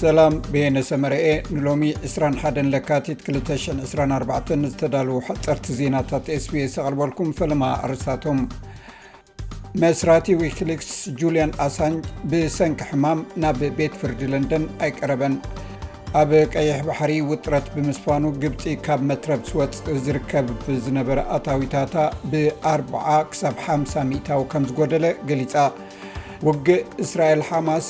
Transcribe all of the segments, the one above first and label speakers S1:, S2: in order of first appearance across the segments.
S1: ሰላም ብሄነ ሰመረኤ ንሎሚ 21 ለካቲት 224 ዝተዳልዉ ሓፀርቲ ዜናታት ስbs ኣቕርበልኩም ፈለማ ኣርሳቶም መስራቲ ዊክሊክስ ጁልያን ኣሳንጅ ብሰንኪ ሕማም ናብ ቤት ፍርዲ ለንደን ኣይቀረበን ኣብ ቀይሕ ባሕሪ ውጥረት ብምስፋኑ ግብፂ ካብ መትረብ ዝወፅእ ዝርከብ ዝነበረ ኣታዊታታ ብ40 ክሳብ 50 ሚታዊ ከም ዝጎደለ ገሊፃ ውግእ እስራኤል ሓማስ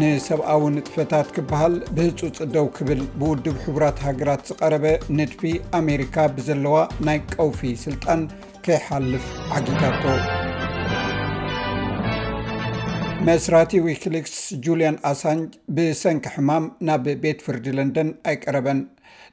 S1: ንሰብኣዊ ንጥፈታት ክበሃል ብህፁፅ ደው ክብል ብውድብ ሕቡራት ሃገራት ዝቐረበ ንድፊ ኣሜሪካ ብዘለዋ ናይ ቀውፊ ስልጣን ከይሓልፍ ዓጊታቶ መስራቲ ዊኪሊክስ ጁልያን ኣሳንጅ ብሰንኪ ሕማም ናብ ቤት ፍርዲ ለንደን ኣይቀረበን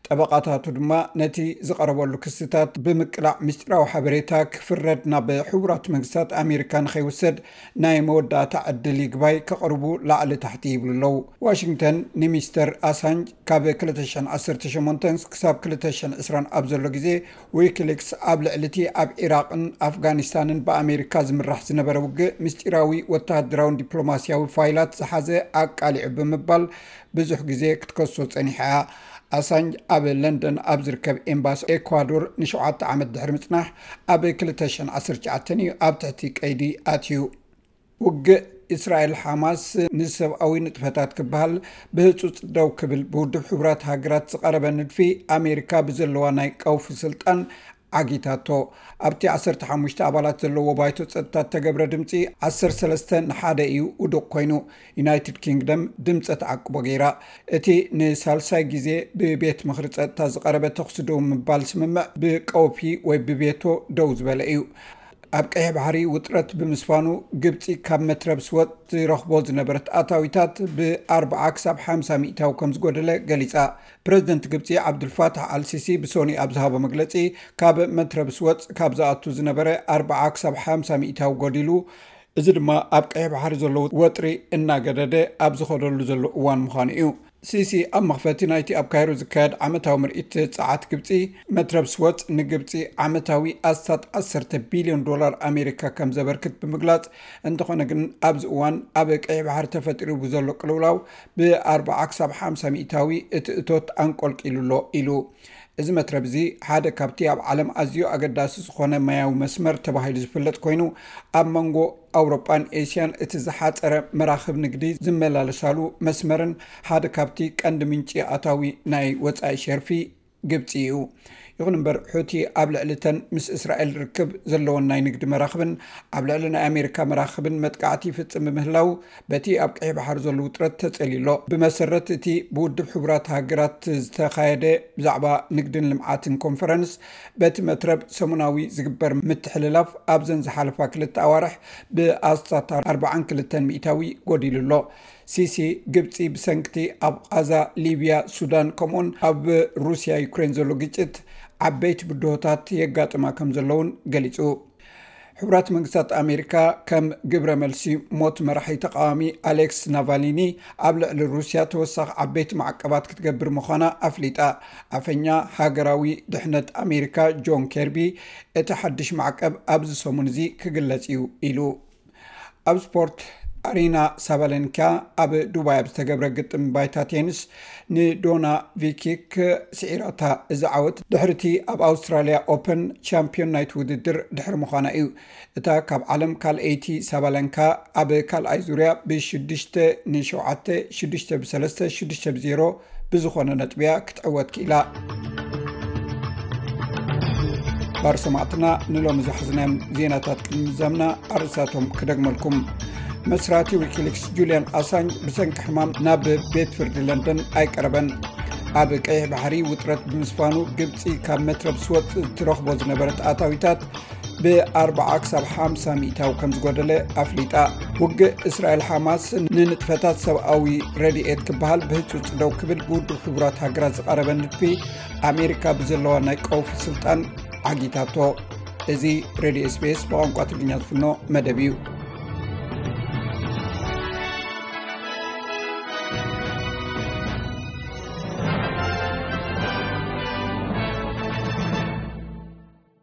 S1: ጠበቓታቱ ድማ ነቲ ዝቐረበሉ ክስታት ብምቅላዕ ምስጢራዊ ሓበሬታ ክፍረድ ናብ ሕቡራት መንግስታት ኣሜሪካ ንኸይውሰድ ናይ መወዳእታ ዕድል ይግባይ ከቕርቡ ላዕሊ ታሕቲ ይብሉ ኣለዉ ዋሽንግተን ንሚስተር ኣሳንጅ ካብ 218 ክሳብ 220 ኣብ ዘሎ ግዜ ዊኪሊክስ ኣብ ልዕሊ እቲ ኣብ ዒራቅን ኣፍጋኒስታንን ብኣሜሪካ ዝምራሕ ዝነበረ ውግእ ምስጢራዊ ወተሃደራውን ዲፕሎማስያዊ ፋይላት ዝሓዘ ኣቃሊዑ ብምባል ብዙሕ ግዜ ክትከሶ ጸኒሓ እያ። ኣሳንጅ ኣብ ለንደን ኣብ ዝርከብ ኤምባሲ ኤኳዶር ንሸውዓተ ዓመት ድሕሪ ምጽናሕ ኣብ ክልተ ሽሕን ዓሰርተ ትሽዓተን እዩ ኣብ ትሕቲ ቀይዲ ኣትዩ። ውግእ እስራኤል ሓማስ ንሰብኣዊ ንጥፈታት ክበሃል ብህጹጽ ደው ክብል ብውድብ ሕቡራት ሃገራት ዝቐረበ ንድፊ ኣሜሪካ ብዘለዋ ናይ ቀውፊ ስልጣን ዓጊታቶ። ኣብቲ ዓሰርተ ሓሙሽተ ኣባላት ዘለዎ ባይቶ ጸጥታ እተገብረ ድምጺ ዓሰርተ ሰለስተ ን ሓደ እዩ ውዱቕ ኮይኑ። ዩናይትድ ኪንግደም ድምጸ ተዓቅቦ ገይራ። እቲ ንሳልሳይ ግዜ ብቤት ምኽሪ ጸጥታ ዝቐረበ ተዅሲ ደው ምባል ስምምዕ ብቀውፊ ወይ ብቬቶ ደው ዝበለ እዩ። ኣብ ቀይሕ ባሕሪ ውጥረት ብምስፋኑ ግብጺ ካብ መትረብ ስወጥ ትረኽቦ ዝነበረት ኣታዊታት ብ ኣርብዓ ክሳብ ሓምሳ ሚእታዊ ከም ዝጐደለ ገሊጻ። ፕረዚደንት ግብፂ ዓብዱልፋታሕ ኣልሲሲ ብሶኒ ኣብ ዝሃቦ መግለፂ ካብ መትረብስ ወፅ ካብ ዝኣቱ ዝነበረ ኣርዓ ክሳብ ሓምሳ ሚታዊ ጎዲሉ እዚ ድማ ኣብ ቀይሕ ባሕሪ ዘለዉ ወጥሪ እናገደደ ኣብ ዝኸደሉ ዘሎ እዋን ምዃኑ እዩ ሲሲ ኣብ መኽፈቲ ናይቲ ኣብ ካይሮ ዝካየድ ዓመታዊ ምርኢት ፀዓት ግብፂ መትረብስ ወፅ ንግብፂ ዓመታዊ ኣስታት ዓሰርተ ቢልዮን ዶላር ኣሜሪካ ከም ዘበርክት ብምግላፅ እንተኾነ ግን ኣብዚ እዋን ኣብ ቀይሕ ባሕሪ ተፈጢሩ ብዘሎ ቅልውላው ብኣርባዓ ክሳብ ሓምሳ ሚእታዊ እቲ እቶት ኣንቆልቂሉ ኣሎ ኢሉ። እዚ መትረብ እዚ ሓደ ካብቲ ኣብ ዓለም ኣዝዩ ኣገዳሲ ዝኾነ ማያዊ መስመር ተባሂሉ ዝፍለጥ ኮይኑ ኣብ መንጎ ኣውሮጳን ኤስያን እቲ ዝሓፀረ መራኽብ ንግዲ ዝመላለሳሉ መስመርን ሓደ ካብቲ ቀንዲ ምንጪ ኣታዊ ናይ ወፃኢ ሸርፊ ግብፂ እዩ። ይኹን እምበር ሑቲ ኣብ ልዕሊ እተን ምስ እስራኤል ርክብ ዘለወን ናይ ንግዲ መራኽብን ኣብ ልዕሊ ናይ ኣሜሪካ መራኽብን መጥቃዕቲ ይፍፅም ብምህላው በቲ ኣብ ቀይሕ ባሕሪ ዘሎ ውጥረት ተፀልዩ ኣሎ። ብመሰረት እቲ ብውድብ ሕቡራት ሃገራት ዝተኻየደ ብዛዕባ ንግድን ልምዓትን ኮንፈረንስ በቲ መትረብ ሰሙናዊ ዝግበር ምትሕልላፍ ኣብዘን ዝሓለፋ ክልተ ኣዋርሕ ብኣስታት ኣርባዓን ክልተን ሚእታዊ ጎዲሉ ኣሎ። ሲሲ ግብፂ ብሰንክቲ ኣብ ቓዛ ሊብያ ሱዳን ከምኡውን ኣብ ሩስያ ዩክሬን ዘሎ ግጭት ዓበይቲ ብድሆታት የጋጥማ ከም ዘለውን ገሊፁ ሕቡራት መንግስታት ኣሜሪካ ከም ግብረ መልሲ ሞት መራሒ ተቃዋሚ ኣሌክስ ናቫሊኒ ኣብ ልዕሊ ሩስያ ተወሳኺ ዓበይቲ ማዕቀባት ክትገብር ምዃና ኣፍሊጣ ኣፈኛ ሃገራዊ ድሕነት ኣሜሪካ ጆን ኬርቢ እቲ ሓድሽ ማዕቀብ ኣብዚ ሰሙን እዚ ክግለፅ እዩ ኢሉ ኣብ ስፖርት ኣሪና ሳባለንካ ኣብ ዱባይ ኣብ ዝተገብረ ግጥም ባይታ ቴንስ ንዶና ቪኪክ ስዒራታ እዚ ዓወት ድሕሪቲ ኣብ ኣውስትራሊያ ኦፐን ቻምፒዮን ናይቲ ውድድር ድሕሪ ምዃና እዩ እታ ካብ ዓለም ካልኣይቲ ሳባለንካ ኣብ ካልኣይ ዙርያ ብሽዱሽተ ንሸውዓተ ሽዱሽተ ብሰለስተ ሽዱሽተ ብዜሮ ብዝኾነ ነጥቢያ ክትዕወት ክኢላ ባር ሰማዕትና ንሎሚ ዝሕዝናዮም ዜናታት ቅድምዘምና ኣርእሳቶም ክደግመልኩም መስራቲ ዊኪሊክስ ጁልያን ኣሳንጅ ብሰንኪ ሕማም ናብ ቤት ፍርዲ ለንደን ኣይቀረበን ኣብ ቀይሕ ባሕሪ ውጥረት ብምስፋኑ ግብፂ ካብ መትረብ ስወፅ እትረኽቦ ዝነበረት ኣታዊታት ብ40 ክሳብ 50 ሚታዊ ከም ዝጎደለ ኣፍሊጣ ውግእ እስራኤል ሓማስ ንንጥፈታት ሰብኣዊ ረድኤት ክበሃል ብህፁፅ ደው ክብል ብውድብ ሕቡራት ሃገራት ዝቐረበ ንድፊ ኣሜሪካ ብዘለዋ ናይ ቀውፊ ስልጣን ዓጊታቶ እዚ ሬድዮ ስፔስ ብቋንቋ ትግርኛ ዝፍኖ መደብ እዩ